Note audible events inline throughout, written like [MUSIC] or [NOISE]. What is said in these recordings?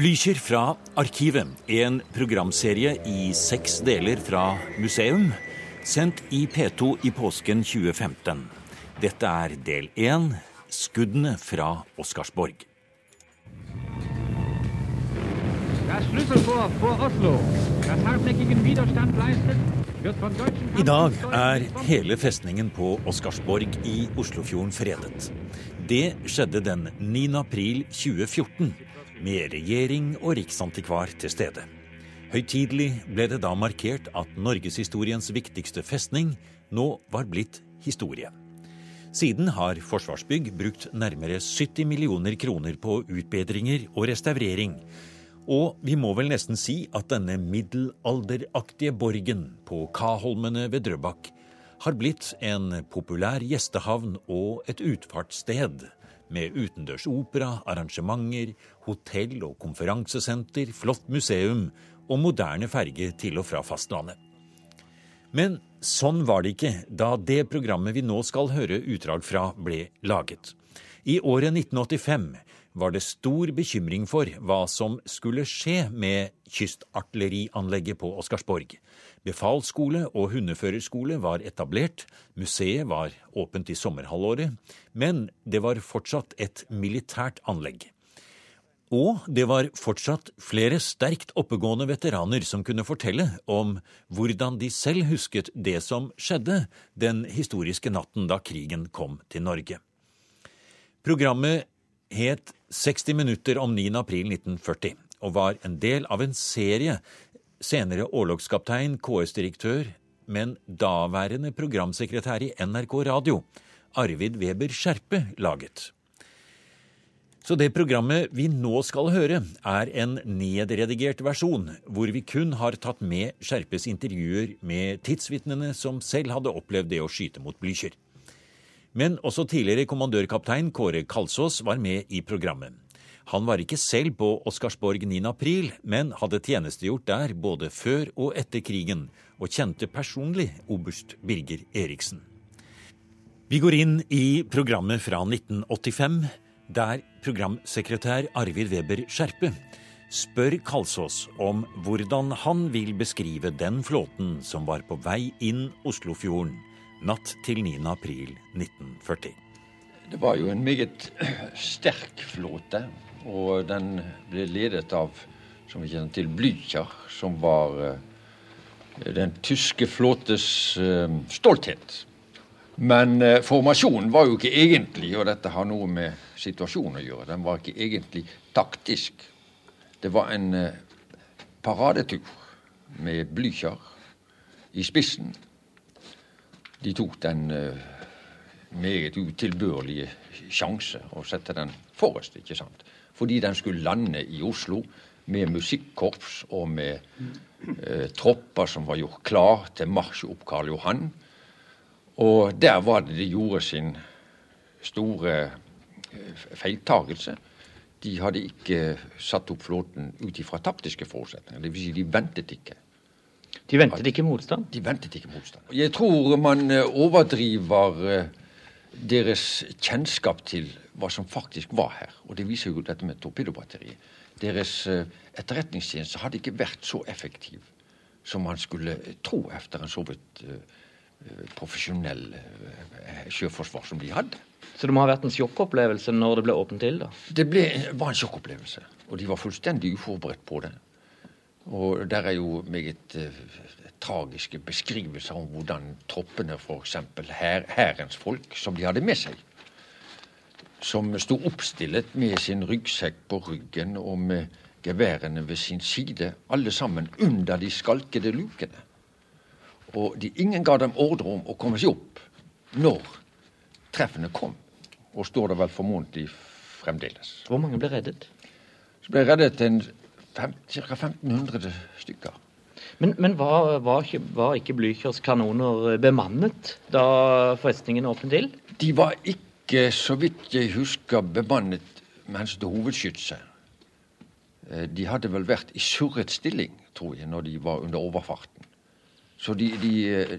Blykjer fra Arkivet, en programserie i seks deler fra museum, sendt i P2 i påsken 2015. Dette er del én, skuddene fra Oscarsborg. I dag er hele festningen på Oscarsborg i Oslofjorden fredet. Det skjedde den 9. april 2014, med regjering og riksantikvar til stede. Høytidelig ble det da markert at norgeshistoriens viktigste festning nå var blitt historie. Siden har Forsvarsbygg brukt nærmere 70 millioner kroner på utbedringer og restaurering. Og vi må vel nesten si at denne middelalderaktige borgen på Kaholmene ved Drøbak har blitt en populær gjestehavn og et utfartssted med utendørs opera, arrangementer, hotell og konferansesenter, flott museum og moderne ferge til og fra fastlandet. Men sånn var det ikke da det programmet vi nå skal høre utdrag fra, ble laget. I året 1985 var det stor bekymring for hva som skulle skje med kystartillerianlegget på Oscarsborg. Befalsskole og hundeførerskole var etablert, museet var åpent i sommerhalvåret, men det var fortsatt et militært anlegg. Og det var fortsatt flere sterkt oppegående veteraner som kunne fortelle om hvordan de selv husket det som skjedde den historiske natten da krigen kom til Norge. Programmet het 60 minutter om 9. april 1940 og var en del av en serie senere årlogskaptein, KS-direktør, men daværende programsekretær i NRK Radio, Arvid Weber Skjerpe, laget. Så det programmet vi nå skal høre, er en nedredigert versjon, hvor vi kun har tatt med Skjerpes intervjuer med tidsvitnene som selv hadde opplevd det å skyte mot Blykjer. Men også tidligere kommandørkaptein Kåre Kalsås var med i programmet. Han var ikke selv på Oscarsborg 9. april, men hadde tjenestegjort der både før og etter krigen, og kjente personlig oberst Birger Eriksen. Vi går inn i programmet fra 1985, der programsekretær Arvid Weber Skjerpe spør Kalsås om hvordan han vil beskrive den flåten som var på vei inn Oslofjorden natt til 9. april 1940. Det var jo en meget sterk flåte. Og den ble ledet av, som vi kjenner til, Blücher, som var uh, den tyske flåtes uh, stolthet. Men uh, formasjonen var jo ikke egentlig, og dette har noe med situasjonen å gjøre, den var ikke egentlig taktisk. Det var en paradetur med Blücher i spissen. De tok den meget utilbørlige sjanse å sette den forrest, ikke sant fordi den skulle lande i Oslo med musikkorps og med eh, tropper som var gjort klar til marsj opp Karl Johan. Og der var det de gjorde sin store eh, feiltagelse. De hadde ikke satt opp flåten ut ifra taktiske forutsetninger. Dvs. Si de ventet ikke. De ventet ikke motstand? De ventet ikke motstand. Jeg tror man eh, overdriver eh, deres kjennskap til hva som faktisk var her. Og det viser jo dette med torpedobatteriet. Deres uh, etterretningstjeneste hadde ikke vært så effektiv som man skulle tro etter en så vidt uh, profesjonell uh, sjøforsvar som de hadde. Så det må ha vært en sjokkopplevelse når det ble åpent til? da? Det ble, var en sjokkopplevelse. Og de var fullstendig uforberedt på det. Og der er jo meget tragiske beskrivelser om hvordan troppene, f.eks. hærens folk, som de hadde med seg, som sto oppstillet med sin ryggsekk på ryggen og med geværene ved sin side, alle sammen under de skalkede lukene. Og de, ingen ga dem ordre om å komme seg opp når treffene kom, og står det vel formodentlig fremdeles. Hvor mange ble reddet? Så ble reddet ca. 1500 stykker. Men, men var, var, ikke, var ikke Blüchers kanoner bemannet da festningen åpnet til? De var ikke, så vidt jeg husker, bemannet mens det hovedskytset. Eh, de hadde vel vært i surret stilling, tror jeg, når de var under overfarten. Så de, de, eh,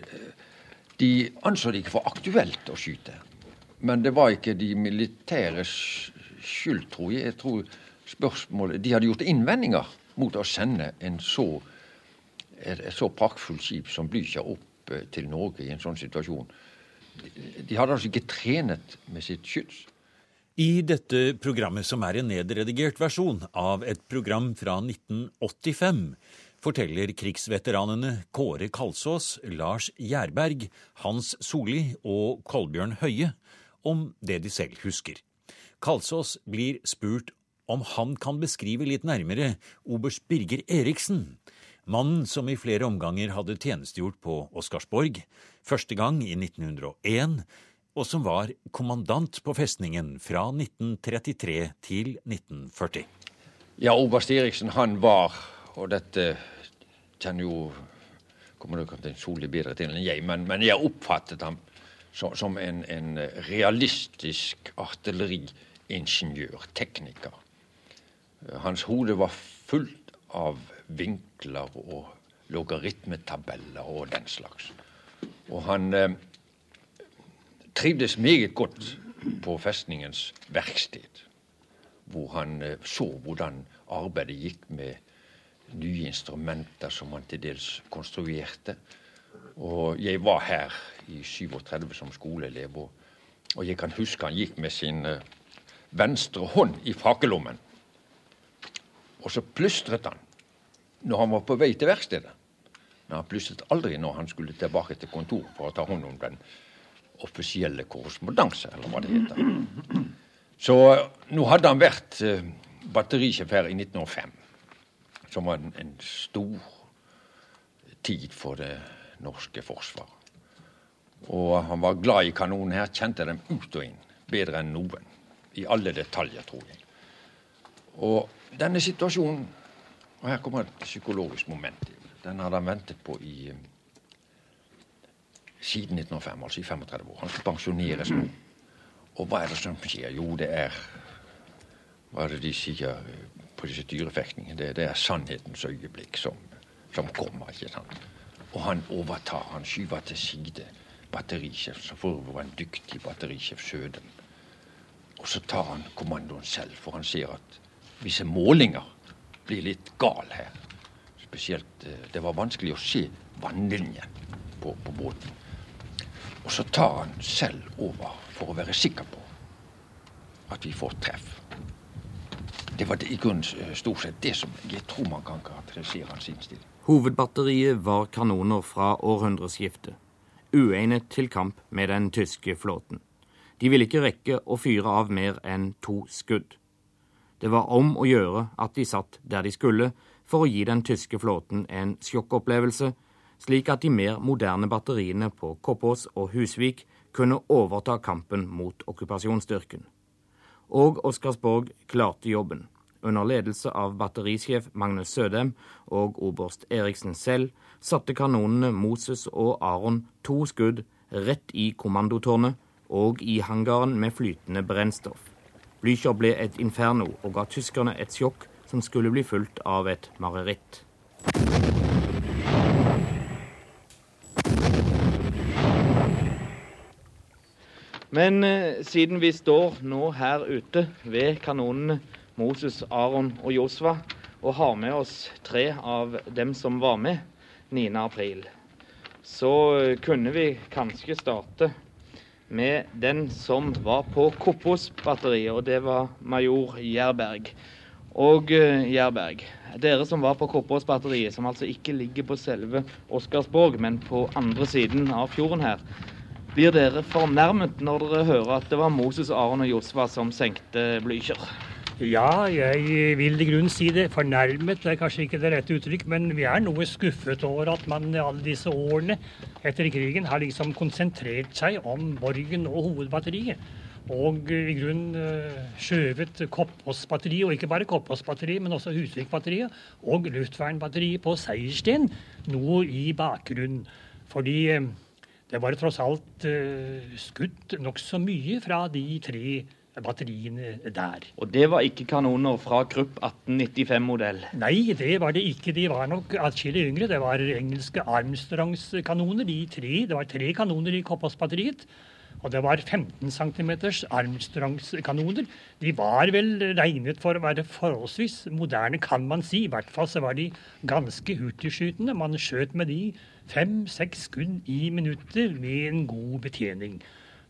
de anså det ikke for aktuelt å skyte. Men det var ikke de militæres skyld, tror jeg. Jeg tror spørsmålet De hadde gjort innvendinger mot å sende en så, et, et så praktfullt skip som Blücher opp eh, til Norge i en sånn situasjon. De, de hadde altså ikke trenet med sitt skyts. I dette programmet, som er en nedredigert versjon av et program fra 1985, forteller krigsveteranene Kåre Kalsås, Lars Gjerberg, Hans Solli og Kolbjørn Høie om det de selv husker. Kalsås blir spurt om han kan beskrive litt nærmere oberst Birger Eriksen, mannen som i flere omganger hadde tjenestegjort på Oscarsborg, første gang i 1901, og som var kommandant på festningen fra 1933 til 1940. Ja, oberst Eriksen han var, og dette kjenner jo til Solli bedre til enn jeg, men, men jeg oppfattet ham som, som en, en, realistisk artilleriingeniør, tekniker. Hans hode var fullt av vinkler og logaritmetabeller og den slags. Og han eh, trivdes meget godt på festningens verksted, hvor han eh, så hvordan arbeidet gikk med nye instrumenter som han til dels konstruerte. Og jeg var her i 37 som skoleelev, og, og jeg kan huske han gikk med sin eh, venstre hånd i fakelommen. Og så plystret han når han var på vei til verkstedet. Men han plusset aldri når han skulle tilbake til kontor for å ta hånd om den offisielle korrespondanse, eller hva det heter. Så uh, nå hadde han vært uh, batterisjef her i 1905, som var en, en stor tid for det norske forsvaret. Og han var glad i kanonen her, kjente dem ut og inn. Bedre enn noen. I alle detaljer, tror jeg. Og denne situasjonen Og her kommer et psykologisk moment. Den hadde han ventet på i eh, siden 1905, altså i 35 år. Han skal pensjoneres nå. Og hva er det som skjer? Jo, det er Hva er det de sier eh, på disse dyrefektningene? Det, det, er sannhetens øyeblikk som, som kommer, ikke sant? Og han overtar. Han skyver til side batterisjef, som for øvrig var en dyktig batterisjef Søden. Og så tar han kommandoen selv, for han ser at visse målinger blir litt gal her. Spesielt eh, Det var vanskelig å se vannlinjen på, på båten. Og så tar han selv over for å være sikker på at vi får treff. Det var i grunnen eh, stort sett det som jeg tror man kan karakterisere hans innstilling. Hovedbatteriet var kanoner fra århundreskiftet, uegnet til kamp med den tyske flåten. De ville ikke rekke å fyre av mer enn to skudd. Det var om å gjøre at de satt der de skulle, for å gi den tyske flåten en sjokkopplevelse, slik at de mer moderne batteriene på Koppås og Husvik kunne overta kampen mot okkupasjonsstyrken. Og Oscarsborg klarte jobben under ledelse av batterisjef Magnus Sødem og oberst Eriksen selv, satte kanonene Moses og Aron to skudd rett i kommandotårnet og i hangaren med flytende brennstoff. Blücher ble et inferno og ga tyskerne et sjokk som skulle bli fulgt av et mareritt. Men eh, siden vi står nå her ute ved kanonene Moses, Aron og Josva, og har med oss tre av dem som var med 9.4, så kunne vi kanskje starte med den som var på Koppos-batteriet, og det var major Gjerberg. Og uh, Gjerberg, dere som var på Koppås-batteriet, som altså ikke ligger på selve Oscarsborg, men på andre siden av fjorden her. Blir dere fornærmet når dere hører at det var Moses, Aron og Josva som senkte Blücher? Ja, jeg vil i grunnen si det. Fornærmet det er kanskje ikke det rette uttrykk, men vi er noe skuffet over at man i alle disse årene etter krigen har liksom konsentrert seg om Borgen og hovedbatteriet. Og i grunnen uh, skjøvet Koppås-batteriet, og ikke bare Koppås-batteriet, men også Husvik-batteriet og luftvernbatteriet på Seiersten noe i bakgrunnen. Fordi uh, det var tross alt uh, skutt nokså mye fra de tre batteriene der. Og det var ikke kanoner fra Krupp 1895-modell? Nei, det var det ikke. De var nok atskillig yngre. Det var engelske Armstrongs kanoner, de tre. Det var tre kanoner i Koppås-batteriet. Og det var 15 cm Armstrongs-kanoner. De var vel regnet for å være forholdsvis moderne, kan man si. I hvert fall så var de ganske hurtigskytende. Man skjøt med de fem-seks skudd i minuttet med en god betjening.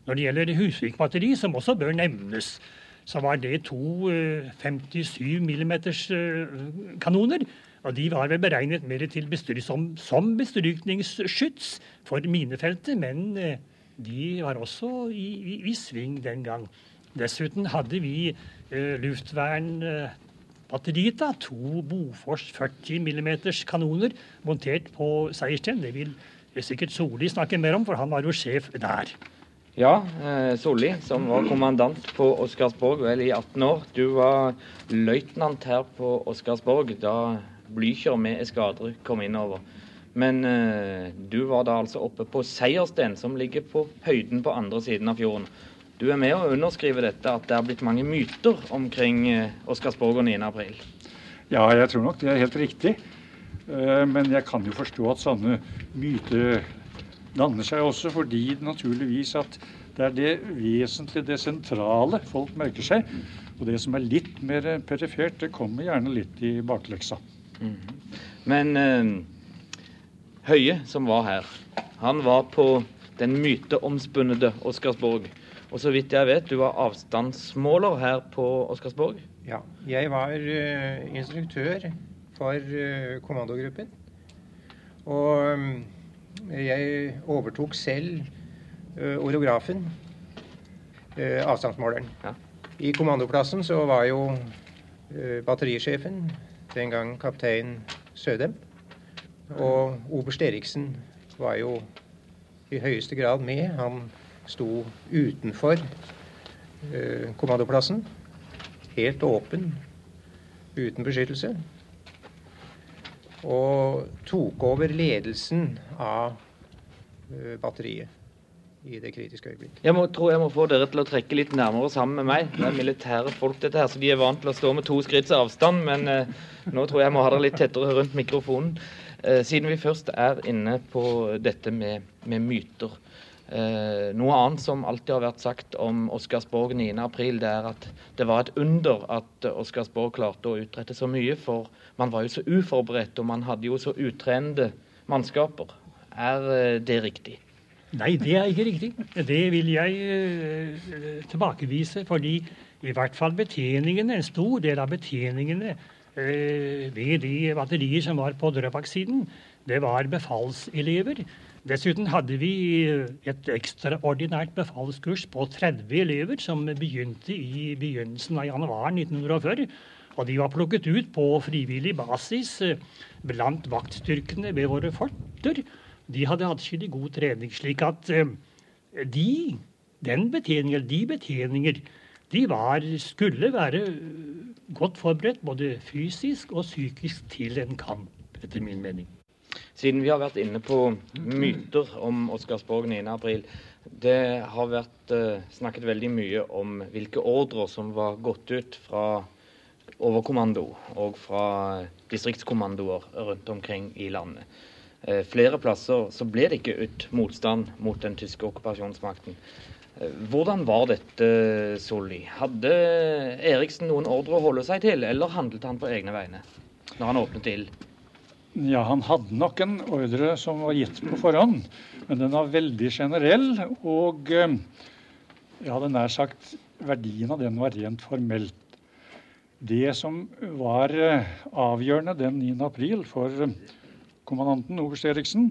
Når det gjelder Husvik batteri, som også bør nevnes, så var det to 57 mm kanoner. Og de var vel beregnet mer til som, som bestrykningsskyts for minefeltet, men eh, de var også i, i, i sving den gang. Dessuten hadde vi eh, luftvernbatteriet, eh, to Bofors 40 mm kanoner montert på Seiersten. Det vil sikkert Soli snakke mer om, for han var jo sjef der. Ja, eh, Solli, som var kommandant på Oscarsborg vel i 18 år. Du var løytnant her på Oscarsborg da Blücher med eskadre kom innover. Men eh, du var da altså oppe på Seiersten, som ligger på høyden på andre siden av fjorden. Du er med å underskrive dette, at det er blitt mange myter omkring eh, Oscarsborg og 9. april? Ja, jeg tror nok det er helt riktig. Men jeg kan jo forstå at sånne myter danner seg også fordi naturligvis at det er det vesentlige, det sentrale, folk merker seg. Og det som er litt mer perifert, det kommer gjerne litt i bakleksa. Mm. Men eh, Høie, som var her, han var på den myteomspunnede Oscarsborg. Og så vidt jeg vet, du var avstandsmåler her på Oscarsborg? Ja. Jeg var uh, instruktør for uh, kommandogruppen. Og um, jeg overtok selv uh, orografen, avstandsmåleren. Ja. I kommandoplassen så var jo batterisjefen den gang kaptein Sødem. Og oberst Eriksen var jo i høyeste grad med. Han sto utenfor eh, kommandoplassen, helt åpen, uten beskyttelse. Og tok over ledelsen av eh, batteriet i det kritiske øyeblikk. Jeg må, tror jeg må få dere til å trekke litt nærmere sammen med meg. Det er militære folk, dette her, så de er vant til å stå med to skritts avstand. Men eh, nå tror jeg jeg må ha dere litt tettere rundt mikrofonen. Eh, siden vi først er inne på dette med, med myter. Eh, noe annet som alltid har vært sagt om Oscarsborg 9.4, det er at det var et under at Oscarsborg klarte å utrette så mye. For man var jo så uforberedt, og man hadde jo så utrenede mannskaper. Er eh, det riktig? Nei, det er ikke riktig. Det vil jeg eh, tilbakevise. Fordi i hvert fall betjeningene, en stor del av betjeningene eh, ved de batterier som var på Drøbak-siden, det var befalselever. Dessuten hadde vi et ekstraordinært befalskurs på 30 elever som begynte i begynnelsen av januar 1940. Og de var plukket ut på frivillig basis uh, blant vaktstyrkene ved våre forter de hadde atskillig god trening. Slik at eh, de, den betjeninger, de betjeninger, de var, skulle være godt forberedt både fysisk og psykisk til en kamp, etter min mening. Siden vi har vært inne på myter om Oscarsborg 9.4. Det har vært uh, snakket veldig mye om hvilke ordrer som var gått ut fra overkommando og fra distriktskommandoer rundt omkring i landet. Eh, flere plasser så ble det ikke ut motstand mot den tyske okkupasjonsmakten. Eh, hvordan var dette, Solli? Hadde Eriksen noen ordre å holde seg til, eller handlet han på egne vegne når han åpnet ild? Ja, han hadde nok en ordre som var gitt på forhånd, men den var veldig generell. Og eh, jeg hadde nær sagt verdien av den var rent formelt. Det som var avgjørende den 9. april for kommandanten Oberst Eriksen,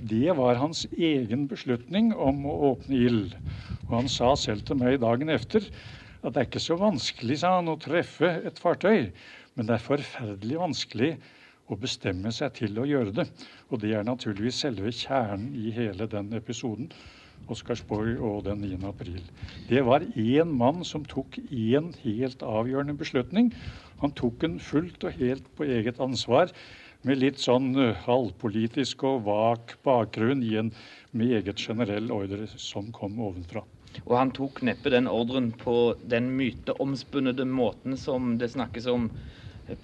det var hans egen beslutning om å åpne ild. Og han sa selv til meg dagen efter at det er ikke så vanskelig, sa han, å treffe et fartøy, men det er forferdelig vanskelig å bestemme seg til å gjøre det. Og det er naturligvis selve kjernen i hele den episoden. Oscarsborg og den 9. april. Det var én mann som tok én helt avgjørende beslutning. Han tok den fullt og helt på eget ansvar med litt sånn eh, halvpolitisk og vak bakgrunn i en meget generell ordre som kom ovenfra. Og han tok neppe den ordren på den myteomspunnede måten som det snakkes om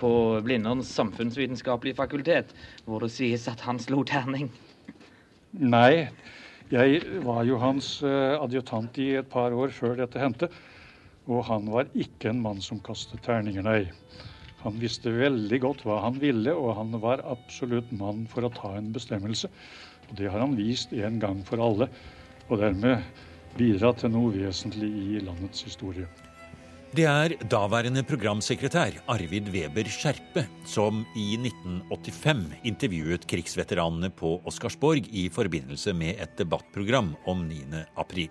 på Blindern samfunnsvitenskapelige fakultet, hvor det sies at han slo terning. Nei, Jeg var jo hans uh, adjutant i et par år før dette hendte. Og han var ikke en mann som kastet terninger, nei. Han visste veldig godt hva han ville, og han var absolutt mann for å ta en bestemmelse. Og det har han vist en gang for alle, og dermed bidratt til noe vesentlig i landets historie. Det er daværende programsekretær Arvid Weber Skjerpe som i 1985 intervjuet krigsveteranene på Oscarsborg i forbindelse med et debattprogram om 9. april.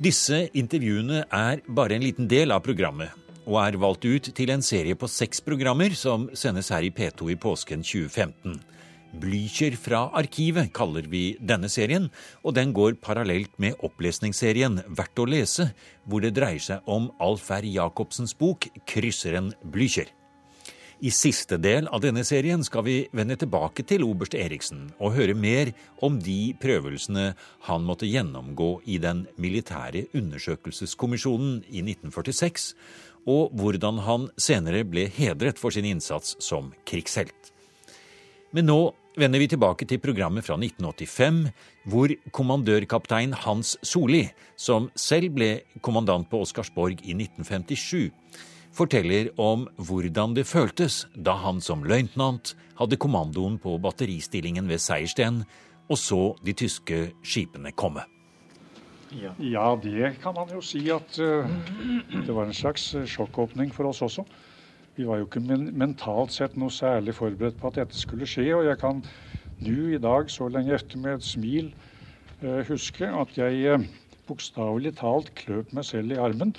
Disse intervjuene er bare en liten del av programmet, og er valgt ut til en serie på seks programmer som sendes her i P2 i påsken 2015. Blykjer fra arkivet kaller vi denne serien, og den går parallelt med opplesningsserien Verdt å lese, hvor det dreier seg om Alf R. Jacobsens bok Krysseren Blykjer. I siste del av denne serien skal vi vende tilbake til oberst Eriksen og høre mer om de prøvelsene han måtte gjennomgå i den militære undersøkelseskommisjonen i 1946, og hvordan han senere ble hedret for sin innsats som krigshelt. Men nå vender vi tilbake til programmet fra 1985, hvor kommandørkaptein Hans Soli, som selv ble kommandant på Oscarsborg i 1957, forteller om hvordan det føltes da han som løytnant hadde kommandoen på batteristillingen ved Seiersten og så de tyske skipene komme. Ja. ja, det kan man jo si at uh, det var en slags sjokkåpning for oss også. Vi var jo ikke men mentalt sett noe særlig forberedt på at dette skulle skje. Og jeg kan nå i dag, så lenge etter med et smil, uh, huske at jeg uh, bokstavelig talt kløp meg selv i armen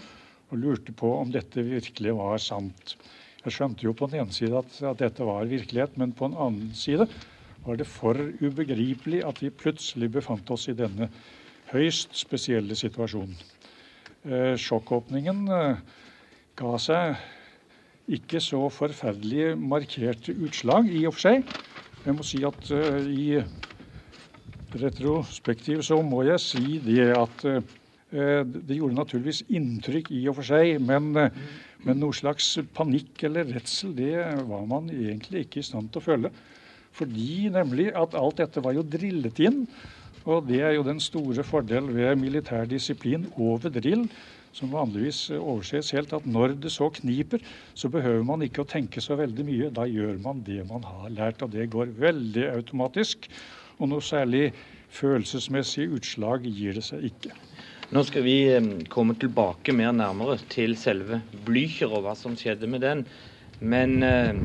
og lurte på om dette virkelig var sant. Jeg skjønte jo på den ene side at, at, dette var virkelighet, men på den annen side var det for ubegripelig at vi plutselig befant oss i denne høyst spesielle situasjonen. Eh, sjokkåpningen eh, ga seg ikke så forferdelig markerte utslag i og for seg. Jeg må si at uh, i retrospektiv så må jeg si det at Eh, det gjorde naturligvis inntrykk i og for seg, men, uh, men noe slags panikk eller redsel, det var man egentlig ikke i stand til å føle. Fordi nemlig at alt dette var jo drillet inn. Og det er jo den store fordel ved militær disiplin over drill, som vanligvis overses helt, at når det så kniper, så behøver man ikke å tenke så veldig mye. Da gjør man det man har lært, og det går veldig automatisk. Og noe særlig følelsesmessig utslag gir det seg ikke. Nå skal vi eh, komme tilbake mer nærmere til selve Blücher og hva som skjedde med den. Men eh,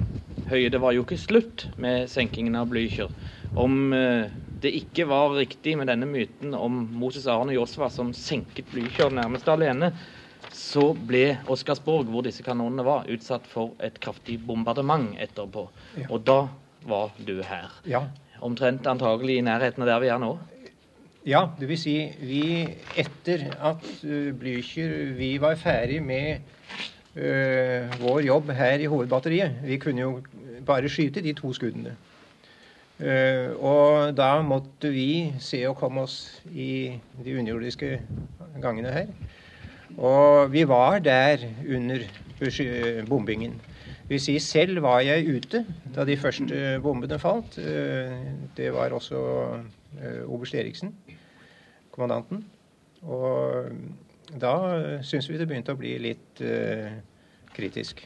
Høie, det var jo ikke slutt med senkingen av Blücher. Om eh, det ikke var riktig med denne myten om Moses Aron og Josva som senket Blykjør nærmest alene, så ble Oscarsborg, hvor disse kanonene var, utsatt for et kraftig bombardement etterpå. Ja. Og da var du her. Ja. Omtrent antagelig i nærheten av der vi er nå. Ja, det vil si vi etter at uh, Blücher Vi var ferdig med uh, vår jobb her i hovedbatteriet. Vi kunne jo bare skyte de to skuddene. Uh, og da måtte vi se å komme oss i de underjordiske gangene her. Og vi var der under bombingen. Det vil selv var jeg ute da de første bombene falt. Det var også oberst Eriksen kommandanten. Og da syns vi det begynte å bli litt kritisk.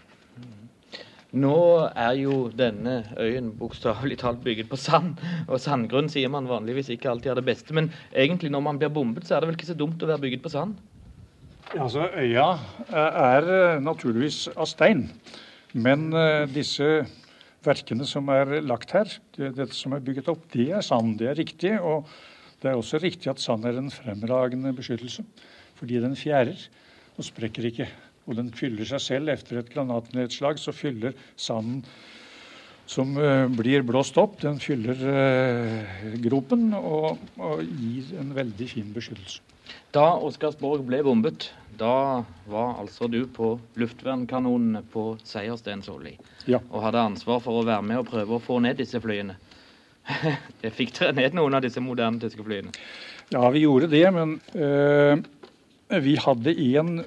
Nå er jo denne øyen bokstavelig talt bygget på sand. Og sandgrunn sier man vanligvis ikke alltid er det beste. Men egentlig når man blir bombet, så er det vel ikke så dumt å være bygget på sand? Altså, Øya er eh, naturligvis av stein. Men uh, disse verkene som er lagt her, det, som er bygget opp, det er sand. Det er riktig. og det er også riktig at sand er en fremragende beskyttelse, fordi den fjærer og sprekker ikke. Og den fyller seg selv. Etter et granatnedslag så fyller sanden som uh, blir blåst opp, den fyller uh, gropen og, og, gir en veldig fin beskyttelse. Da Oscarsborg ble bombet, da var altså du på luftvernkanonene på Seierstensholli ja. og hadde ansvar for å være med og prøve å få ned disse flyene. [LAUGHS] det Fikk dere ned noen av disse moderne tyske flyene? Ja, vi gjorde det, men uh, vi hadde én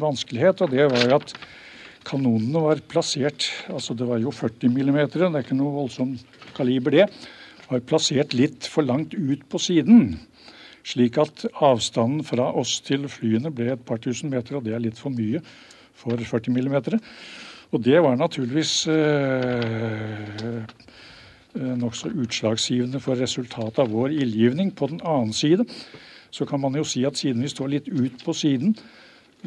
vanskelighet, og det var at kanonene var plassert altså Det var jo 40 mm, det er ikke noe voldsomt kaliber, det. var plassert litt for langt ut på siden. Slik at avstanden fra oss til flyene ble et par tusen meter, og det er litt for mye for 40 mm. Og det var naturligvis eh, eh, nokså utslagsgivende for resultatet av vår ildgivning. På den annen side så kan man jo si at siden vi står litt ut på siden,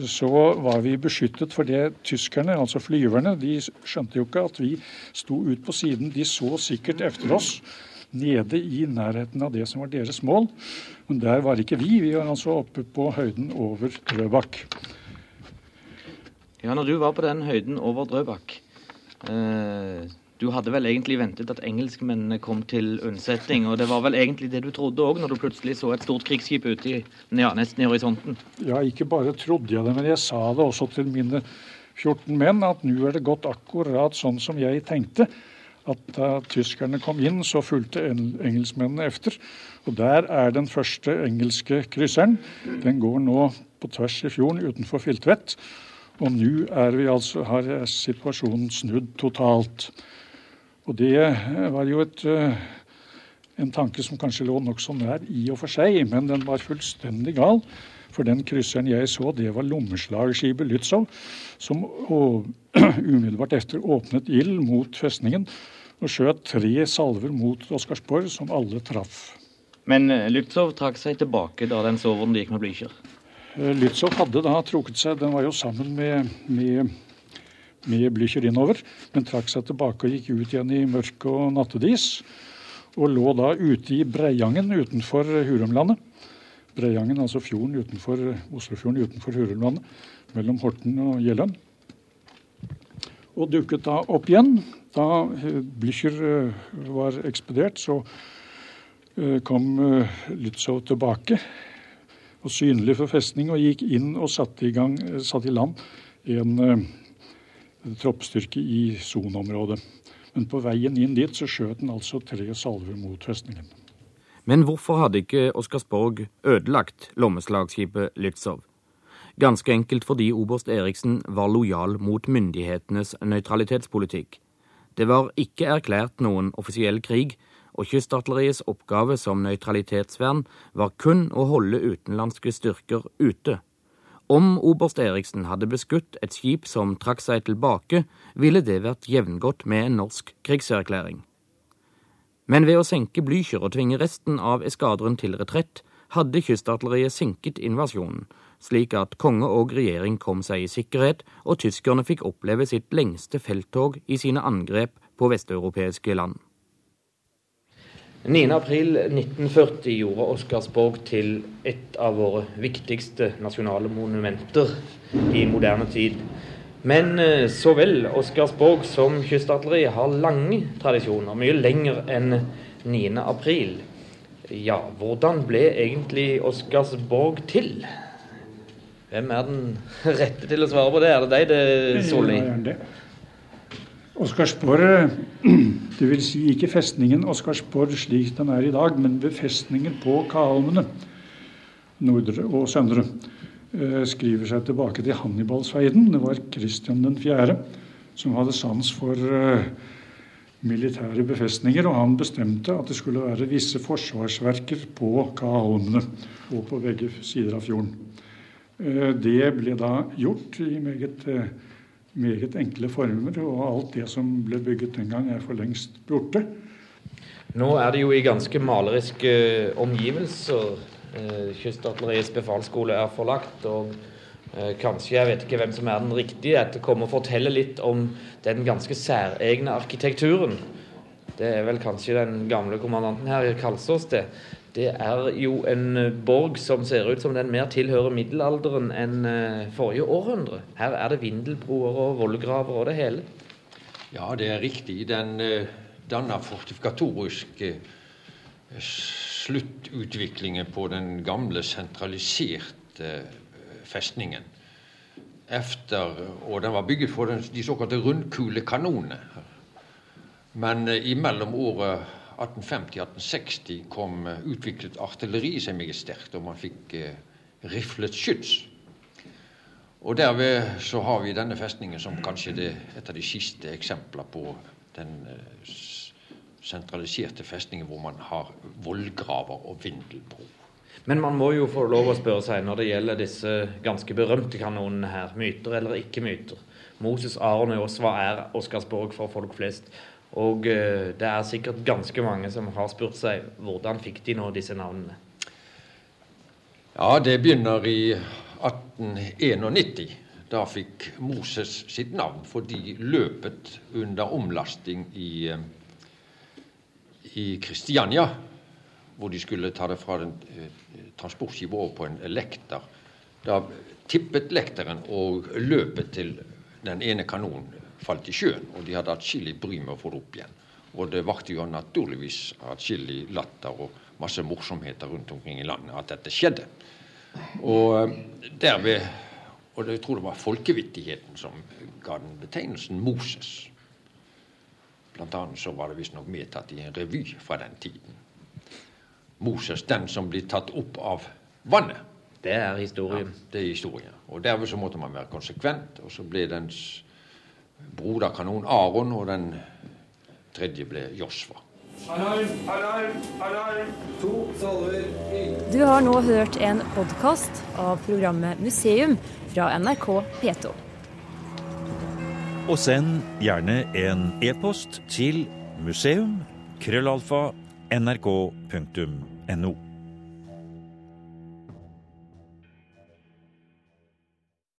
så var vi beskyttet for det tyskerne, altså flyverne, de skjønte jo ikke at vi sto ut på siden. De så sikkert efter oss nede i nærheten av det som var deres mål. Men der var ikke vi. Vi var altså oppe på høyden over Drøbak. Ja, når du var på den høyden over Drøbak eh, Du hadde vel egentlig ventet at engelskmennene kom til unnsetning, og det var vel egentlig det du trodde òg, når du plutselig så et stort krigsskip ute i, ja, nesten i horisonten? Ja, ikke bare trodde jeg det, men jeg sa det også til mine 14 menn, at nå er det gått akkurat sånn som jeg tenkte at da tyskerne kom inn, så fulgte engelskmennene efter. Og der er den første engelske krysseren. Den går nå på tvers i fjorden utenfor Filtvet. Og nå altså, har situasjonen snudd totalt. Og det var jo et, eh, en tanke som kanskje lå nokså nær i og for seg, men den var fullstendig gal. For den krysseren jeg så, det var lommeslagskipet Lützow, som [CLEARS THROAT] umiddelbart efter åpnet ild mot festningen og skjøt tre salver mot Oscarsborg, som alle traff. Men eh, Lützow trakk seg tilbake da den så hvordan det gikk med Blücher? Eh, Lützow hadde da trukket seg, den var jo sammen med, med, med Blücher innover, men trakk seg tilbake og gikk ut igjen i mørk og nattedis. Og lå da ute i Breiangen utenfor Hurumlandet. Breiangen, altså fjorden utenfor Oslofjorden utenfor Hurumlandet, mellom Horten og Gjelløm. Og dukket da opp igjen da Blücher eh, var ekspedert, så eh, kom eh, Lützow tilbake og synlig for festning og gikk inn og satte i, gang, satte i land en troppstyrke i soneområdet. Men på veien inn dit så skjøt den altså tre salver mot festningen. Men hvorfor hadde ikke Oscarsborg ødelagt lommeslagskipet Lützow? Ganske enkelt fordi oberst Eriksen var lojal mot myndighetenes nøytralitetspolitikk. Det var ikke erklært noen offisiell krig, og kystartilleriets oppgave som nøytralitetsvern var kun å holde utenlandske styrker ute. Om oberst Eriksen hadde beskutt et skip som trakk seg tilbake, ville det vært jevngodt med en norsk krigserklæring. Men ved å senke Blücher og tvinge resten av eskadren til retrett, hadde kystartilleriet senket invasjonen, slik at konge og regjering kom seg i sikkerhet, og tyskerne fikk oppleve sitt lengste felttog i sine angrep på vesteuropeiske land. 9.4.1940 gjorde Oscarsborg til et av våre viktigste nasjonale monumenter i moderne tid. Men eh, så vel Oscarsborg som kystartilleriet har lange tradisjoner, mye lenger enn 9.4. Ja, hvordan ble egentlig Oscarsborg til? Hvem er den rette til å svare på det? Er det deg, det, Solli? Oscarsborg, dvs. Si ikke festningen Oscarsborg slik den er i dag, men befestningen på Kaholmene, nordre og søndre, eh, skriver seg tilbake til Hannibalsfeiden. Det var Kristian 4. som hadde sans for eh, militære befestninger, og han bestemte at det skulle være visse forsvarsverker på Kaholmene og på begge sider av fjorden. Eh, det ble da gjort i meget, meget, enkle former, og alt det som ble bygget den gang, er for lengst borte. Nå er det jo i ganske maleriske eh, omgivelser. Kystartilleriets befalsskole er forlagt. og Kanskje, jeg vet ikke hvem som er den riktige, etter å og fortelle litt om den ganske særegne arkitekturen. Det er vel kanskje den gamle kommandanten her Kalsås, det. Det er jo en eh, borg som ser ut som den mer tilhører middelalderen enn eh, forrige århundre. Her er det vindelbroer og vollgraver og det hele. Ja, det er riktig. Den uh, danner fortifikatorisk sluttutviklingen på den gamle, sentraliserte festningen. Efter, og den var bygget for de såkalte rundkulekanonene. Men imellom året 1850-1860 kom eh, utviklet artilleri seg meget sterkt, og man fikk eh, riflet skyts. Og derved så har vi denne festningen som kanskje det, et av de siste eksempler på den eh, sentraliserte festningen hvor man har vollgraver og vindelbro. Men man må jo få lov å spørre seg når det gjelder disse ganske berømte kanonene her, myter eller ikke myter. Moses, Aron og Josva er Oscarsborg for folk flest. Og uh, det er sikkert ganske mange som har spurt seg hvordan fikk de nå disse navnene? Ja, det begynner i 1891. Da fikk Moses sitt navn fordi løpet under omlasting i, eh, i Kristiania, hvor de skulle ta det fra eh, transportskipet over på en lekter, da tippet lekteren, og løpet til den ene kanonen falt i sjøen. Og de hadde atskillig bry med å få det opp igjen. Og det vakte jo naturligvis atskillig latter og masse morsomheter rundt omkring i landet at dette skjedde. Og eh, derved og jeg tror det var folkevittigheten som ga den betegnelsen Moses. Blant annet så var det visstnok medtatt i en revy fra den tiden. Moses, den som blir tatt opp av vannet. Det er historien. Ja, det er historien. Og Derved så måtte man være konsekvent. Og så ble dens broderkanon Aron, og den tredje ble Josfa. Alarm, alarm, alarm! To salver. Du har nå hørt en podkast av programmet Museum fra NRK P2. Og send gjerne en e-post til museum.krøllalfa.nrk.no. nrk.no.